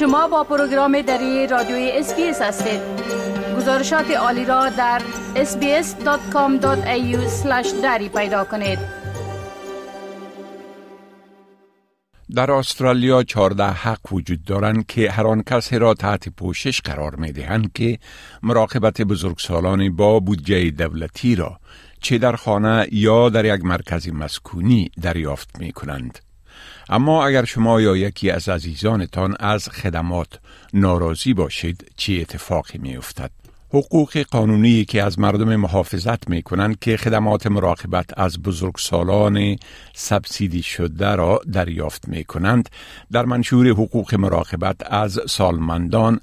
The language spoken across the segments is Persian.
شما با پروگرام دری رادیوی SBS هستید گزارشات عالی را در sbs.com.au/dari پیدا کنید در استرالیا چهارده حق وجود دارند که هر آن کسی را تحت پوشش قرار می دهند که مراقبت بزرگسالان با بودجه دولتی را چه در خانه یا در یک مرکز مسکونی دریافت می کنند. اما اگر شما یا یکی از عزیزانتان از خدمات ناراضی باشید چی اتفاقی می افتد؟ حقوق قانونی که از مردم محافظت می کنند که خدمات مراقبت از بزرگسالان سبسیدی شده را دریافت می کنند در منشور حقوق مراقبت از سالمندان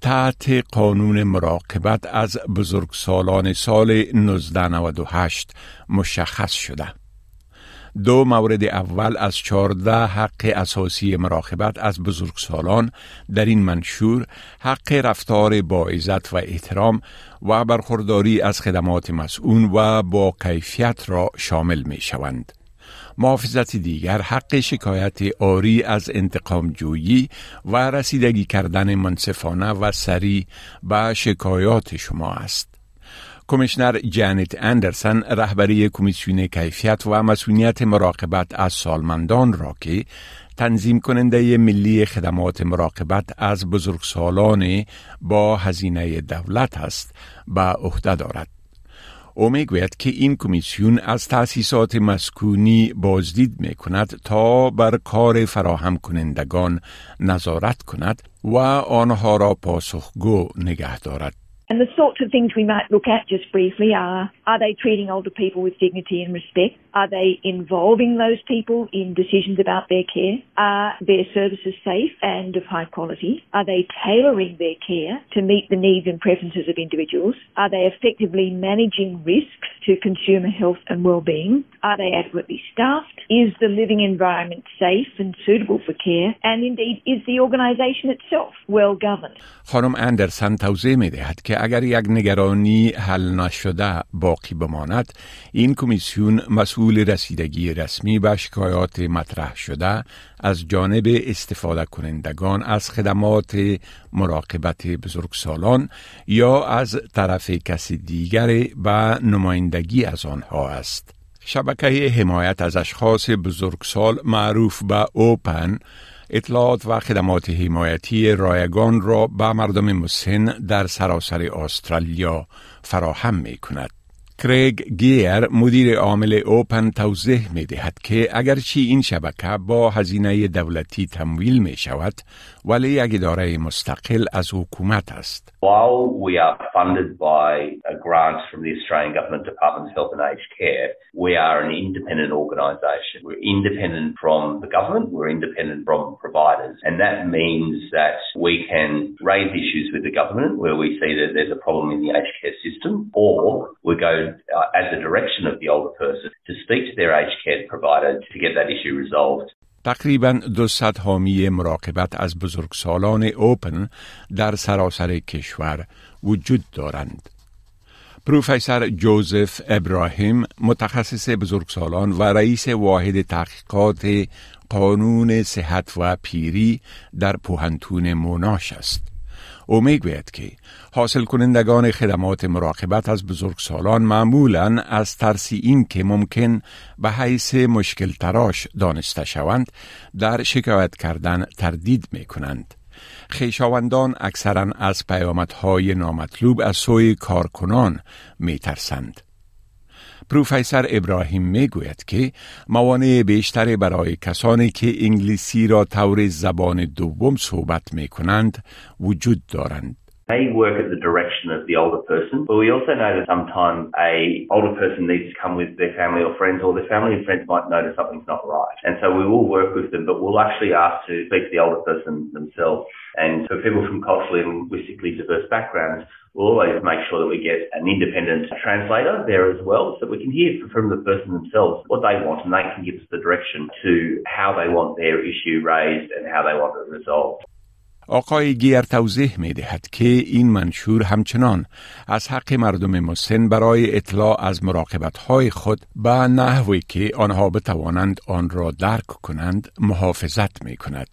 تحت قانون مراقبت از بزرگسالان سال 1998 مشخص شده. دو مورد اول از چهارده حق اساسی مراقبت از بزرگسالان در این منشور حق رفتار با عزت و احترام و برخورداری از خدمات مسئول و با کیفیت را شامل می شوند. محافظت دیگر حق شکایت آری از انتقام جویی و رسیدگی کردن منصفانه و سریع به شکایات شما است. کمیشنر جانت اندرسن رهبری کمیسیون کیفیت و مسئولیت مراقبت از سالمندان را که تنظیم کننده ملی خدمات مراقبت از بزرگسالان با هزینه دولت است به عهده دارد. او می‌گوید که این کمیسیون از تأسیسات مسکونی بازدید می کند تا بر کار فراهم کنندگان نظارت کند و آنها را پاسخگو نگه دارد. And the sorts of things we might look at just briefly are, are they treating older people with dignity and respect? Are they involving those people in decisions about their care? Are their services safe and of high quality? Are they tailoring their care to meet the needs and preferences of individuals? Are they effectively managing risks to consumer health and well-being? Are they adequately staffed? Is the living environment safe and suitable for care? And indeed, is the organisation itself well governed? خانم اندرسن توضیح می دهد که اگر یک نگرانی حل نشده باقی بماند این کمیسیون مسئول رسیدگی رسمی به شکایات مطرح شده از جانب استفاده کنندگان از خدمات مراقبت بزرگسالان یا از طرف کسی دیگر به نمایندگی از آنها است. شبکه حمایت از اشخاص بزرگسال معروف به اوپن اطلاعات و خدمات حمایتی رایگان را به مردم مسن در سراسر استرالیا فراهم می کند. کریگ گیر مدیر عامل اوپن توضیح می دهد که اگرچه این شبکه با هزینه دولتی تمویل می شود ولی یک اداره مستقل از حکومت است. While we are funded by grants from the Australian Government Department of Health and Aged Care, we are an independent organisation. We're independent from the government, we're independent from providers, and that means that we can raise issues with the government where we see that there's a problem in the aged care system, or we go uh, at the direction of the older person to speak to their aged care provider to get that issue resolved. تقریبا 200 حامی مراقبت از بزرگسالان اوپن در سراسر کشور وجود دارند. پروفسور جوزف ابراهیم متخصص بزرگسالان و رئیس واحد تحقیقات قانون صحت و پیری در پوهنتون موناش است. او می‌گوید که حاصل کنندگان خدمات مراقبت از بزرگسالان معمولا از ترس این که ممکن به حیث مشکل تراش دانسته شوند در شکایت کردن تردید می کنند. خیشاوندان اکثرا از پیامدهای نامطلوب از سوی کارکنان می ترسند. پروفسور ابراهیم می گوید که موانع بیشتری برای کسانی که انگلیسی را طور زبان دوم صحبت می کنند وجود دارند. They work at the direction of the older person, but we also know that sometimes a older person needs to come with their family or friends, or their family and friends might notice something's not right. And so we will work with them, but we'll actually ask to speak to the older person themselves. And for people from culturally and linguistically diverse backgrounds, we'll always make sure that we get an independent translator there as well, so that we can hear from the person themselves what they want, and they can give us the direction to how they want their issue raised and how they want it resolved. آقای گیر توضیح می دهد که این منشور همچنان از حق مردم مسن برای اطلاع از مراقبت های خود به نحوی که آنها بتوانند آن را درک کنند محافظت می کند.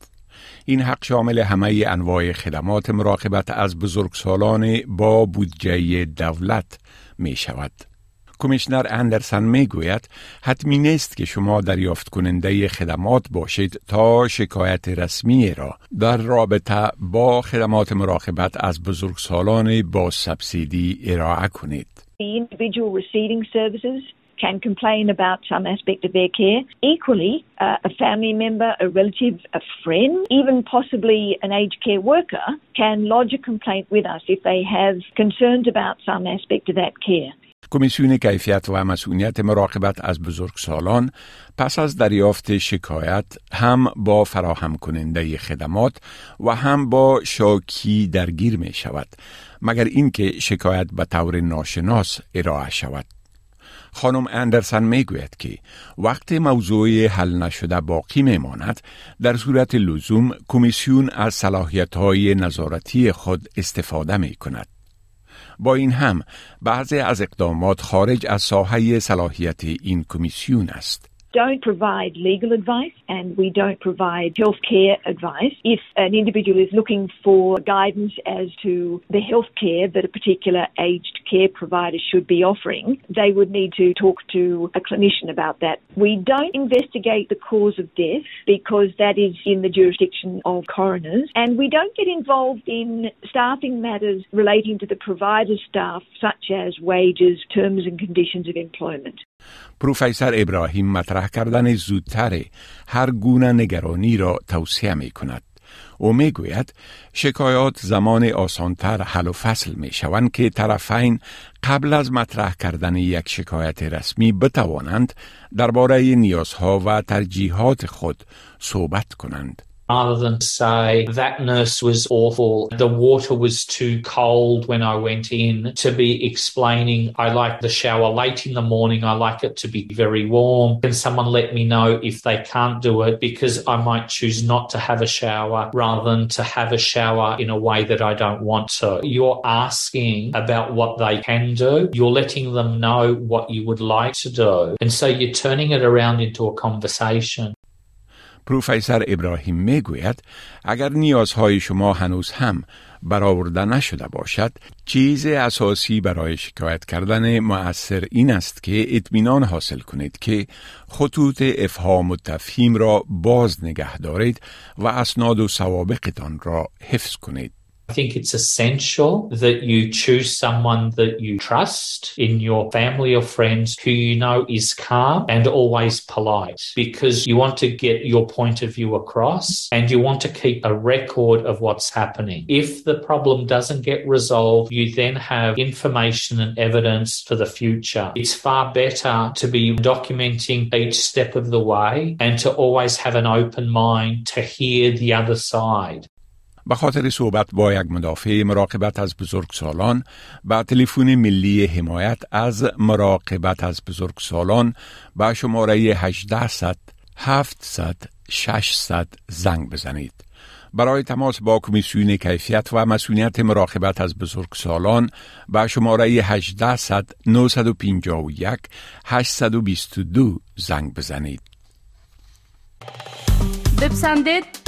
این حق شامل همه انواع خدمات مراقبت از بزرگسالان با بودجه دولت می شود. کمیشنر اندرسن می گوید حتمی نیست که شما دریافت کننده خدمات باشید تا شکایت رسمی را در رابطه با خدمات مراقبت از بزرگسالان با سبسیدی ارائه کنید. Individual receiving services can complain about some aspect of their care. Equally, uh, a family member, a relative, a friend, even possibly an aged care worker can lodge a complaint with us if they have concerns about some aspect of that care. کمیسیون کیفیت و مسئولیت مراقبت از بزرگسالان پس از دریافت شکایت هم با فراهم کننده خدمات و هم با شاکی درگیر می شود مگر اینکه شکایت به طور ناشناس ارائه شود خانم اندرسن می گوید که وقت موضوع حل نشده باقی می ماند در صورت لزوم کمیسیون از صلاحیت های نظارتی خود استفاده می کند. با این هم بعضی از اقدامات خارج از ساحه صلاحیت این کمیسیون است. Don't provide legal advice and we don't provide healthcare advice. If an individual is looking for guidance as to the healthcare that a particular aged care provider should be offering, they would need to talk to a clinician about that. We don't investigate the cause of death because that is in the jurisdiction of coroners and we don't get involved in staffing matters relating to the provider staff such as wages, terms and conditions of employment. پروفسور ابراهیم مطرح کردن زودتر هر گونه نگرانی را توصیه می کند. او می گوید شکایات زمان آسانتر حل و فصل می شوند که طرفین قبل از مطرح کردن یک شکایت رسمی بتوانند درباره نیازها و ترجیحات خود صحبت کنند. Rather than say that nurse was awful, the water was too cold when I went in, to be explaining, I like the shower late in the morning, I like it to be very warm. Can someone let me know if they can't do it because I might choose not to have a shower rather than to have a shower in a way that I don't want to? You're asking about what they can do, you're letting them know what you would like to do. And so you're turning it around into a conversation. پروفسور ابراهیم می گوید اگر نیازهای شما هنوز هم برآورده نشده باشد چیز اساسی برای شکایت کردن مؤثر این است که اطمینان حاصل کنید که خطوط افهام و تفهیم را باز نگه دارید و اسناد و سوابقتان را حفظ کنید. I think it's essential that you choose someone that you trust in your family or friends who you know is calm and always polite because you want to get your point of view across and you want to keep a record of what's happening. If the problem doesn't get resolved, you then have information and evidence for the future. It's far better to be documenting each step of the way and to always have an open mind to hear the other side. به خاطر صحبت با یک مدافع مراقبت از بزرگسالان به تلفن ملی حمایت از مراقبت از بزرگسالان به شماره 1800 700 600 زنگ بزنید. برای تماس با کمیسیون کیفیت و مسئولیت مراقبت از بزرگسالان به شماره 1800 951 822 زنگ بزنید. بپسندید